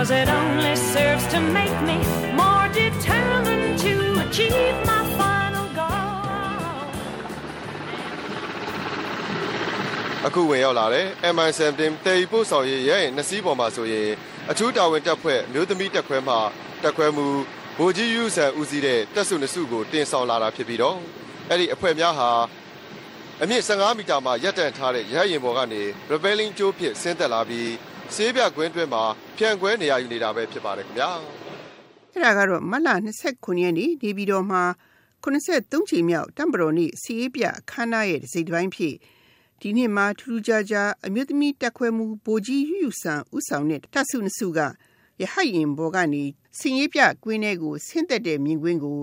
Cause it only serves to make me more determined to achieve my final goal အခုဝင်ရောက်လာတဲ့ MI17 တေရီပို့ဆောင်ရေးရဲ့နှစ်စီးပေါ်မှာဆိုရင်အထူးတာဝန်တပ်ဖွဲ့မျိုးသမီးတပ်ခွဲမှတပ်ခွဲမှုဗိုလ်ကြီးယူဆန်ဦးစီးတဲ့တပ်စုနှစ်စုကိုတင်ဆောင်လာတာဖြစ်ပြီးတော့အဲ့ဒီအဖွဲ့များဟာအမြင့်15မီတာမှာရပ်တန့်ထားတဲ့ရဟရင်ပေါ်ကနေ rebelling ကျိုးဖြစ်ဆင်းသက်လာပြီး ဆေးပြကွင်းတွင်းမှာဖြန့်ခွဲနေရယူနေတာပဲဖြစ်ပါတယ်ခင်ဗျာအဲ့ဒါကတော့မတ်လ29ရက်နေ့နေပြည်တော်မှာ83ချိန်မြောက်တမ်ဘရော်နေ့စီးရေးပြအခမ်းအနားရဲ့တစ်စိတ်တစ်ပိုင်းဖြစ်ဒီနေ့မှာထူးထူးခြားခြားအမျိုးသမီးတက်ခွဲမှုဗိုလ်ကြီးယူယူဆန်ဥဆောင်တဲ့တပ်စုနှစ်စုကရဟတ်ရင်ဘော်ကနေစင်ရေးပြကွင်းထဲကိုဆင်းသက်တဲ့မြင်ကွင်းကို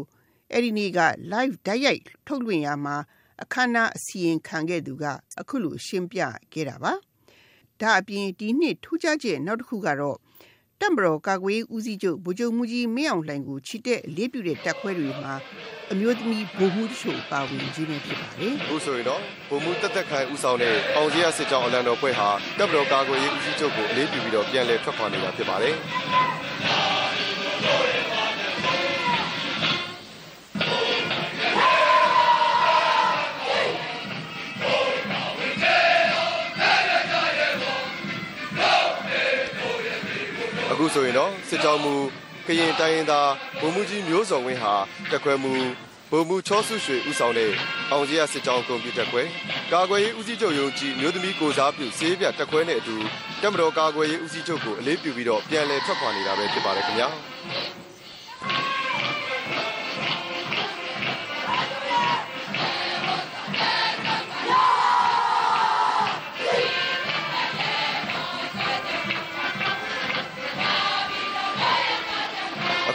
အဲ့ဒီနေ့က live ဓာတ်ရိုက်ထုတ်လွှင့်ရမှာအခမ်းအနားအစီရင်ခံခဲ့သူက အခုလိုရှင်းပြခဲ့တာပါ ဒါအပြင်ဒီနှစ်ထူးခြားချက်နောက်တစ်ခုကတော့တမ်ဘရော်ကာကွယ်ရေးဦးစီးချုပ်ဗိုလ်ချုပ်မူကြီးမင်းအောင်လှိုင်ကိုချစ်တဲ့အလေးပြုတဲ့တပ်ခွဲတွေမှာအမျိုးသမီးဗိုလ်မှူးတချို့ပါဝင်ခြင်းနဲ့ဖြစ်ပါတယ်အခုဆိုရင်တော့ဗိုလ်မှူးတက်တက်ခိုင်ဦးဆောင်တဲ့အောင်ကြီးရစစ်ကြောင်းအလံတော်ဖွဲ့ဟာတပ်မတော်ကာကွယ်ရေးဦးစီးချုပ်ကိုအလေးပြုပြီးတော့ပြန်လည်ထွက်ခွာနေတာဖြစ်ပါတယ် အခုဆိုရင်တော့စစ်ကြောင်းမူကရင်တိုင်းရင်းသားဗိုလ်မှူးကြီးမျိုးစော်ဝင်းဟာတက်ခွဲမှုဗိုလ်မှူးချောစုရွှေဦးဆောင်တဲ့အောင်ကြီးရစစ်ကြောင်းကွန်ပျူတာခွဲကာကွယ်ရေးဦးစီးချုပ်ယုံကြည်မျိုးသမီးကိုစားပြုစေးပြတက်ခွဲနဲ့အတူတက်မတော်ကာကွယ်ရေးဦးစီးချုပ်ကိုအလေးပြုပြီးတော့ပြန်လည်ထွက်ခွာနေတာပဲဖြစ်ပါတယ်ခင်ဗျာ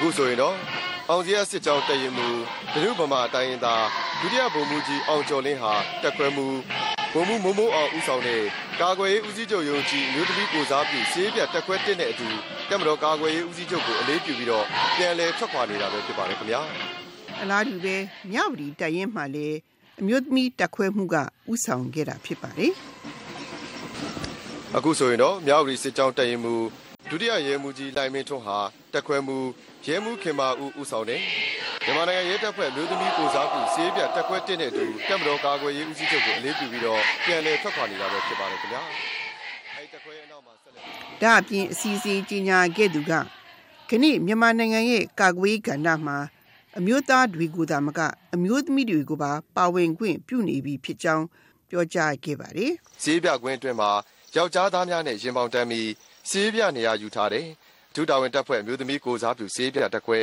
အခုဆိုရင်တော့အောင်ကြီးရစစ်ကြောင်းတည်ရင်မူဒနုဗမာတိုင်းရင်သားဒုတိယဗိုလ်မှူးကြီးအောင်ကျော်လင်းဟာတက်ခွဲမှုဗိုလ်မှူးမိုးမိုးအောင်ဦးဆောင်တဲ့ကာကွယ်ရေးဦးစီးချုပ်ယုံကြည်မျိုးသမီးကိုစားပြုစေးပြတက်ခွဲတက်တဲ့အတူတက်မတော်ကာကွယ်ရေးဦးစီးချုပ်ကိုအလေးပြုပြီးတော့ပြန်လည်ထွက်ခွာနေတာပဲဖြစ်ပါတယ်ခင်ဗျာအလားတူပဲမြဝတီတပ်ရင်းမှာလည်းအမျိုးသမီးတက်ခွဲမှုကဥဆောင်ခဲ့တာဖြစ်ပါတယ်အခုဆိုရင်တော့မြောက်ရီစစ်ကြောင်းတည်ရင်မူ ဒုတိယရဲမှူးကြီးလိုင်မင်းထွန်းဟာတက်ခွဲမှုရဲမှူးခင်မာဦးဦးဆောင်တဲ့မြန်မာနိုင်ငံရဲတပ်ဖွဲ့မျိုးသမီးကိုစားပြုစေးပြတက်ခွဲတက်တဲ့အတူတက်မတော်ကာကွယ်ရေးဦးစီးချုပ်ကိုအလေးပြုပြီးတော့ပြန်လည်ထွက်ခွာနေတာပဲဖြစ်ပါတယ်ခင်ဗျာအဲဒီတက်ခွဲရဲ့အနောက်မှာဆက်လက်ဒါအပြင်အစီအစဉ်ကြီးညာခဲ့သူကခဏမြန်မာနိုင်ငံရဲ့ကာကွယ်ရေးကဏ္ဍမှာအမျိုးသားတွေကိုသာမကအမျိုးသမီးတွေကိုပါပါဝင်ခွင့်ပြုနေပြီဖြစ်ကြောင်းပြောကြားခဲ့ပါတယ်ဈေးပြကွင်းအတွင်းမှာယောက်ျားသားများနဲ့ရင်ပေါင်တန်းပြီး ဈေးပြနေရာယူထားတယ်။ဒုတာဝန်တပ်ဖွဲ့အမျိုးသမီးကိုစားပြုဈေးပြတက်ခွဲ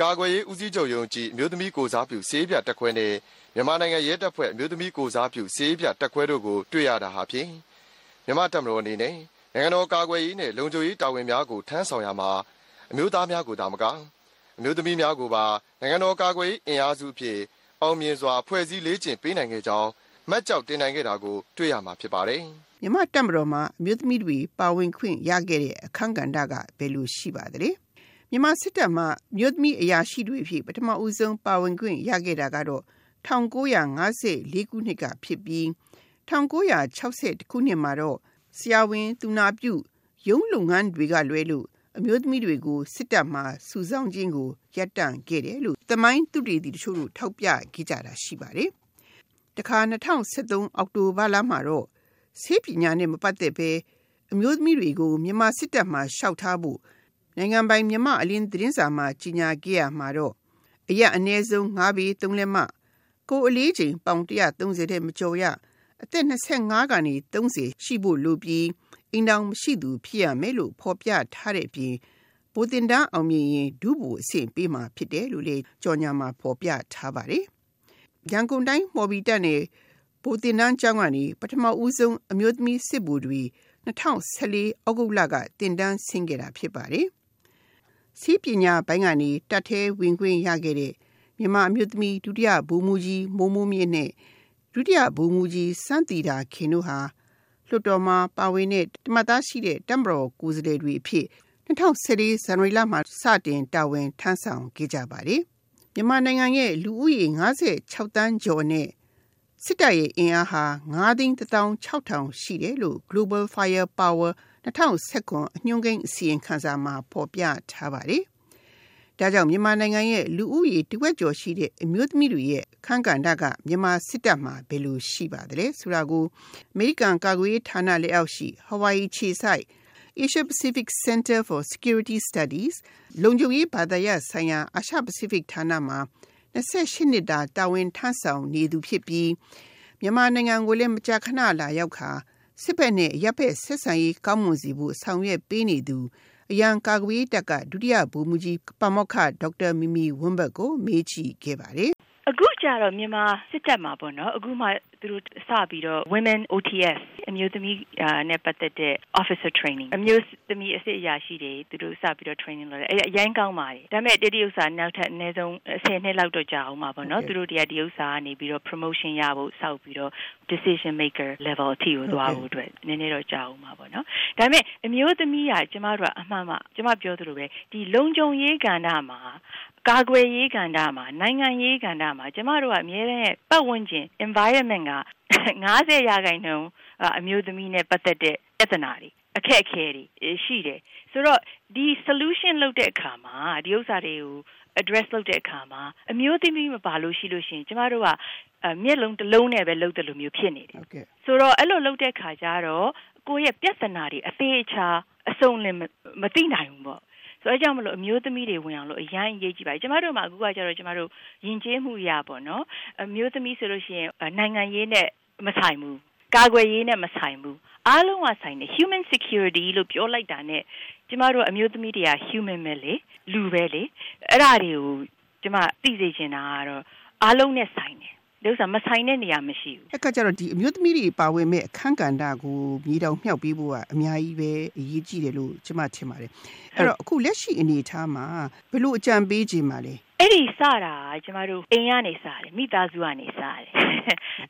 ကာကွယ်ရေးဦးစီးချုပ်ယုံကြည်အမျိုးသမီးကိုစားပြုဈေးပြတက်ခွဲနဲ့မြန်မာနိုင်ငံရဲတပ်ဖွဲ့အမျိုးသမီးကိုစားပြုဈေးပြတက်ခွဲတို့ကိုတွေ့ရတာဟာဖြင့်မြန်မာတပ်မတော်အနေနဲ့နိုင်ငံတော်ကာကွယ်ရေးနဲ့လုံခြုံရေးတာဝန်များကိုထမ်းဆောင်ရမှာအမျိုးသားများကိုသာမကအမျိုးသမီးများကိုပါနိုင်ငံတော်ကာကွယ်ရေးအင်အားစုအဖြစ်အောင်မြင်စွာဖွဲ့စည်းလေးကျင့်ပေးနိုင်ခဲ့ကြောင်း မှတ်ကြောက်တင်နိုင်ခဲ့တာကိုတွေ့ရမှာဖြစ်ပါတယ်။မြမတက်မတော်မှာအမျိုးသမီးတွေပါဝင်ခွင့်ရခဲ့တဲ့အခမ်းကဏ္ဍကဘယ်လိုရှိပါသလဲမြမစစ်တပ်မှာအမျိုးသမီးအရာရှိတွေဖြစ်ပထမဦးဆုံးပါဝင်ခွင့်ရခဲ့တာကတော့1954ခုနှစ်ကဖြစ်ပြီး1960ခုနှစ်မှာတော့ဆရာဝန်သူနာပြုရုံးလုပ်ငန်းတွေကလွဲလို့အမျိုးသမီးတွေကိုစစ်တပ်မှာစုဆောင်ခြင်းကိုရပ်တန့်ခဲ့တယ်လို့သမိုင်းသူတေသီတချို့တို့ထောက်ပြခဲ့ကြတာရှိပါတယ် တခါ2013အောက်တိုဘာလမှာတော့ဆေးပညာနဲ့မပတ်သက်ပဲအမျိုးသမီးတွေကိုမြန်မာစစ်တပ်မှာရှောက်ထားဖို့နိုင်ငံပိုင်မြန်မာအလင်းသတင်းစာမှာကြီးညာခဲ့ရမှာတော့အရက်အနည်းဆုံး9ပေ3လက်မကိုယ်အလေးချိန်ပေါင်130တဲ့မကျော်ရအသက်25ကနေ30ရှိဖို့လိုပြီးအိမ်တောင်မရှိသူဖြစ်ရမယ်လို့ဖော်ပြထားတဲ့အပြင်ပိုတင်တန်းအောင်မြင်ရင်ဒုဘူအဆင့်ပေးမှာဖြစ်တယ်လို့လေကြော်ညာမှာဖော်ပြထားပါတယ်။ ရန်ကုန်တိုင်းမော်ဘီတက်နယ်ဗိုလ်တင်တန်းကျောင်းကနေပထမဦးဆုံးအမျိုးသမီးစစ်ဗိုလ်တွေ2014ဩဂုတ်လကတင်တန်းဆင်းခဲ့တာဖြစ်ပါတယ်။စီးပညာဘိုင်းကနေတက်သေးဝင်ခွင့်ရခဲ့တဲ့မြန်မာအမျိုးသမီးဒုတိယဗိုလ်မှူးကြီးမိုးမိုးမြင့်နဲ့ဒုတိယဗိုလ်မှူးကြီးစန်းတီတာခင်တို့ဟာလွှတ်တော်မှာပါဝင်တဲ့တမတ်သားရှိတဲ့တမ်ဘရော်ကိုယ်စားလှယ်တွေအဖြစ်2014ဇန်နဝါရီလမှာစတင်တာဝန်ထမ်းဆောင်ခဲ့ကြပါတယ်။ မြန်မာနိုင်ငံရဲ့လူဦးရေ56တန်းကျော်နဲ့စစ်တပ်ရဲ့အင်အားဟာ9သိန်း16000ရှိတယ်လို့ Global Firepower 2019အညွှန်းကိန်းအစီရင်ခံစာမှာဖော်ပြထားပါတယ်။ဒါကြောင့်မြန်မာနိုင်ငံရဲ့လူဦးရေတဝက်ကျော်ရှိတဲ့အမျိုးသမီးတွေရဲ့ခန့်ကဏ္ဍကမြန်မာစစ်တပ်မှာဘယ်လိုရှိပါသလဲဆိုတာကိုအမေရိကန်ကာကွယ်ရေးဌာနလက်အောက်ရှိ Hawaii ခြေဆိုင် Asia Pacific Center for Security Studies လုံခြုံရေးဘာသာရပ်ဆိုင်ရာအာရှပစိဖိတ်ဌာနမှာ28နှစ်တာတာဝန်ထမ်းဆောင်နေသူဖြစ်ပြီးမြန်မာနိုင်ငံကိုလည်းမကြာခဏလာရောက်ခါစစ်ဘက်နဲ့ရပ်ဘက်ဆက်ဆံရေးကောင်းမွန်စီဖို့ဆောင်ရွက်ပေးနေသူအရန်ကာကွယ်တပ်ကဒုတိယဗိုလ်မှူးကြီးပမောက္ခဒေါက်တာမီမီဝင်းဘတ်ကိုမေးကြည့်ခဲ့ပါတယ်အခုကြတော့မြန်မာစစ်တပ်မှာပေါ့နော်အခုမှသူတို့စပြီးတော့ women OTS အမျိုးသမီးနဲ့ပတ်သက်တဲ့ officer training အမျိုးသမီးအစစ်အရာရှိတွေသူတို့စပြီးတော့ training လုပ်တယ်အဲအရင်ကောင်းပါတယ်ဒါပေမဲ့တတိဥစ္စာနောက်ထပ်အနည်းဆုံး10နှစ်လောက်တော့ကြာအောင်ပါပေါ့နော်သူတို့တရားဒီဥစ္စာကနေပြီးတော့ promotion ရဖို့စောက်ပြီးတော့ decision maker level အထိကိုသွားဖို့အတွက်နည်းနည်းတော့ကြာအောင်ပါပေါ့နော်ဒါပေမဲ့အမျိုးသမီးကကျမတို့ကအမှန်မှကျမပြောသလိုပဲဒီလုံခြုံရေးကဏ္ဍမှာကာကွယ်ရေးကဏ္ဍမှာနိုင်ငံရေးကဏ္ဍမှာကျမတို့ကအမြဲတမ်းပတ်ဝန်းကျင် environment က90ရာခိုင်နှုန်းအမျိုးသမီးနဲ့ပတ်သက်တဲ့ပြဿနာတွေအခက်အခဲတွေရှိတယ်ဆိုတော့ဒီ solution လုပ်တဲ့အခါမှာဒီဥစ္စာတွေကို address လုပ်တဲ့အခါမှာအမျိုးသမီးမပါလို့ရှိလို့ရှိရင်ကျမတို့ကမျက်လုံးတစ်လုံးနဲ့ပဲလုပ်တယ်လို့မျိုးဖြစ်နေတယ်ဆိုတော့အဲ့လိုလုပ်တဲ့အခါကျတော့ကိုယ့်ရဲ့ပြဿနာတွေအသေးအချာအစုံလင်မသိနိုင်ဘူးပေါ့ ဆိုတော့အကြောင်းမလို့အမျိုးသမီးတွေဝင်အောင်လို့အရင်အရေးကြီးပါတယ်ကျမတို့မှာအခုကကျတော့ကျမတို့ယဉ်ကျေးမှုရပေါ့နော်အမျိုးသမီးဆိုလို့ရှိရင်နိုင်ငံရေးနဲ့မဆိုင်ဘူးကာကွယ်ရေးနဲ့မဆိုင်ဘူးအားလုံးကဆိုင်တယ် human security လို့ပြောလိုက်တာနဲ့ကျမတို့အမျိုးသမီးတွေက human ပဲလေလူပဲလေအဲ့ဒါတွေကိုကျမသိစေချင်တာကတော့အားလုံးနဲ့ဆိုင်တယ်ဒီ ဥစ္စာမဆိုင်တဲ့နေရာမရှိဘူးအဲ့ကကြတော့ဒီအမျိုးသမီးတွေပါဝင်မဲ့အခန်းကဏ္ဍကိုမြေတောင်မြှောက်ပေးဖို့ကအများကြီးပဲအရေးကြီးတယ်လို့ကျမထင်ပါတယ်အဲ့တော့အခုလက်ရှိအနေအထားမှာဘယ်လိုအကြံပေးခြင်းပါလဲအဲ့ဒီစတာကျမတို့အိမ်ကနေစတယ်မိသားစုကနေစတယ်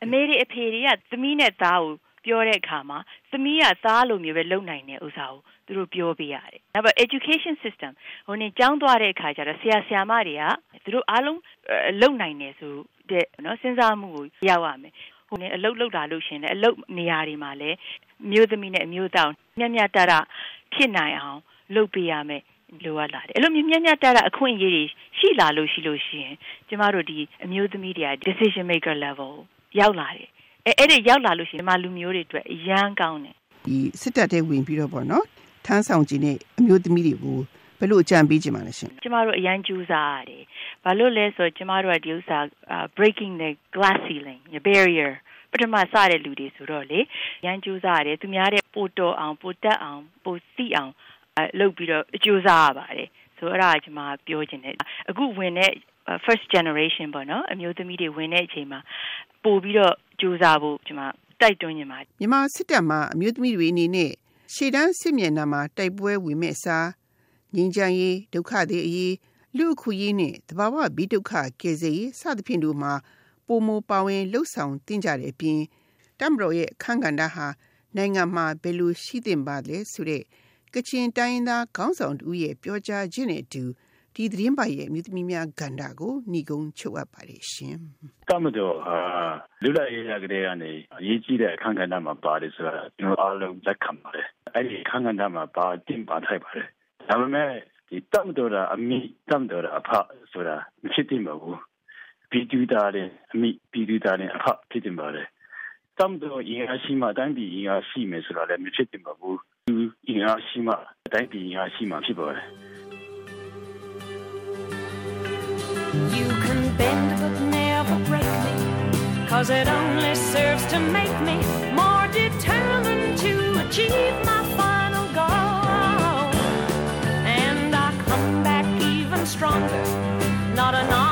အမေတွေအဖေတွေကသမီးနဲ့သားကိုပြောတဲ့အခါမှာသမီးကသားလိုမျိုးပဲလုပ်နိုင်တဲ့ဥစ္စာကိုသူတို့ပြောပေးရတယ်။နောက်ပြီး education system ဟိုနေကျောင်းသွားတဲ့အခါကျတော့ဆရာဆရာမတွေကသူတို့အားလုံးလုပ်နိုင်တယ်ဆို တဲ့နော်စဉ်းစားမှုကိုရောက်ရမယ်။ဟိုနေအလုပ်လုပ်တာလို့ရှင်လေအလုပ်နေရာတွေမှာလည်းမျိုးသမီးနဲ့အမျိုးသားမျက်မျက်တရဖြစ်နိုင်အောင်လုပ်ပေးရမယ်လိုအပ်လာတယ်အဲ့လိုမျိုးမျက်မျက်တရအခွင့်အရေးတွေရှိလာလို့ရှိလို့ရှိရင်ကျမတို့ဒီအမျိုးသမီးတွေက decision maker level ရောက်လာတယ်အဲအဲ့ဒီရောက်လာလို့ရှိရင်ဒီမှာလူမျိုးတွေအတွက်အရန်ကောင်းတယ်ဒီစစ်တပ်တဲ့ဝင်ပြီးတော့ပေါ့နော်ထမ်းဆောင်ခြင်းနဲ့အမျိုးသမီးတွေကို ဘယ်လိုအကြံပေးချင်ပါလဲရှင်ကျမတို့အရန်ကြိုးစားရတယ်ဘာလို့လဲဆိုတော့ကျမတို့ကဒီဥစ္စာ breaking the glass ceiling the barrier ပထမစတဲ့လူတွေဆိုတော့လေရန်ကြိုးစားရတယ်သူများတဲ့ပိုတော်အောင်ပိုတက်အောင်ပိုစီအောင်လုပ်ပြီးတော့ကြိုးစားရပါတယ်ဆိုအဲ့ဒါကကျွန်မပြောချင်တယ်အခုဝင်တဲ့ first generation ပေါ့နော်အမျိုးသမီးတွေဝင်တဲ့အချိန်မှာပို့ပြီးတော့ကြိုးစားဖို့ကျွန်မတိုက်တွန်းနေပါတယ်မြန်မာစစ်တပ်မှာအမျိုးသမီးတွေအနေနဲ့ရှေ့တန်းစစ်မျက်နှာမှာတိုက်ပွဲဝင်မဲ့စား ငြိမ်းချမ်းရေးဒုက္ခတွေအရေးလူအခွင့်အရေးနဲ့တဘာဝဘီဒုက္ခကယ်ဆယ်ရေးစသဖြင့်တို့မှာပုံမပါဝင်လှုပ်ဆောင်တင်ကြတဲ့အပြင်တမတော်ရဲ့အခန်းကဏ္ဍဟာနိုင်ငံမှာဘယ်လိုရှိသင့်ပါလဲဆိုတဲ့ကချင်တိုင်းသားခေါင်းဆောင်တူရဲ့ပြောကြားခြင်းနဲ့အတူဒီသတင်းပါရဲ့မြစ်သမီးများဂန္ဓာကိုညီကုန်းချုပ်အပ်ပါတယ်ရှင်။တမတော်ဟာလူလာရေးရကလေးကနေအရေးကြီးတဲ့အခန်းကဏ္ဍမှာပါတယ်ဆိုတာကျွန်တော်အားလုံးလက်ခံပါတယ်။အဲ့ဒီအခန်းကဏ္ဍမှာပါတင်ပါထိုက်ပါတယ်။ ဒါပေမဲ့ဒီတမတော်ကအမိတမတော်အဖဆိုတာမဖြစ်တင်ပါဘူး။ပြည်သူသားတဲ့အမိပြည်သူသားတဲ့အဖဖြစ်တင်ပါတယ်။တမတော်အင်အားရှိမှတိုင်းပြည်အင်အားရှိမယ်ဆိုတာလည်းမဖြစ်တင်ပါဘူး။သူအင်အားရှိမှတိုင်းပြည်အင်အားရှိမှဖြစ်ပါတယ်။ You can bend but never break me, cause it only serves to make me more determined to achieve not enough.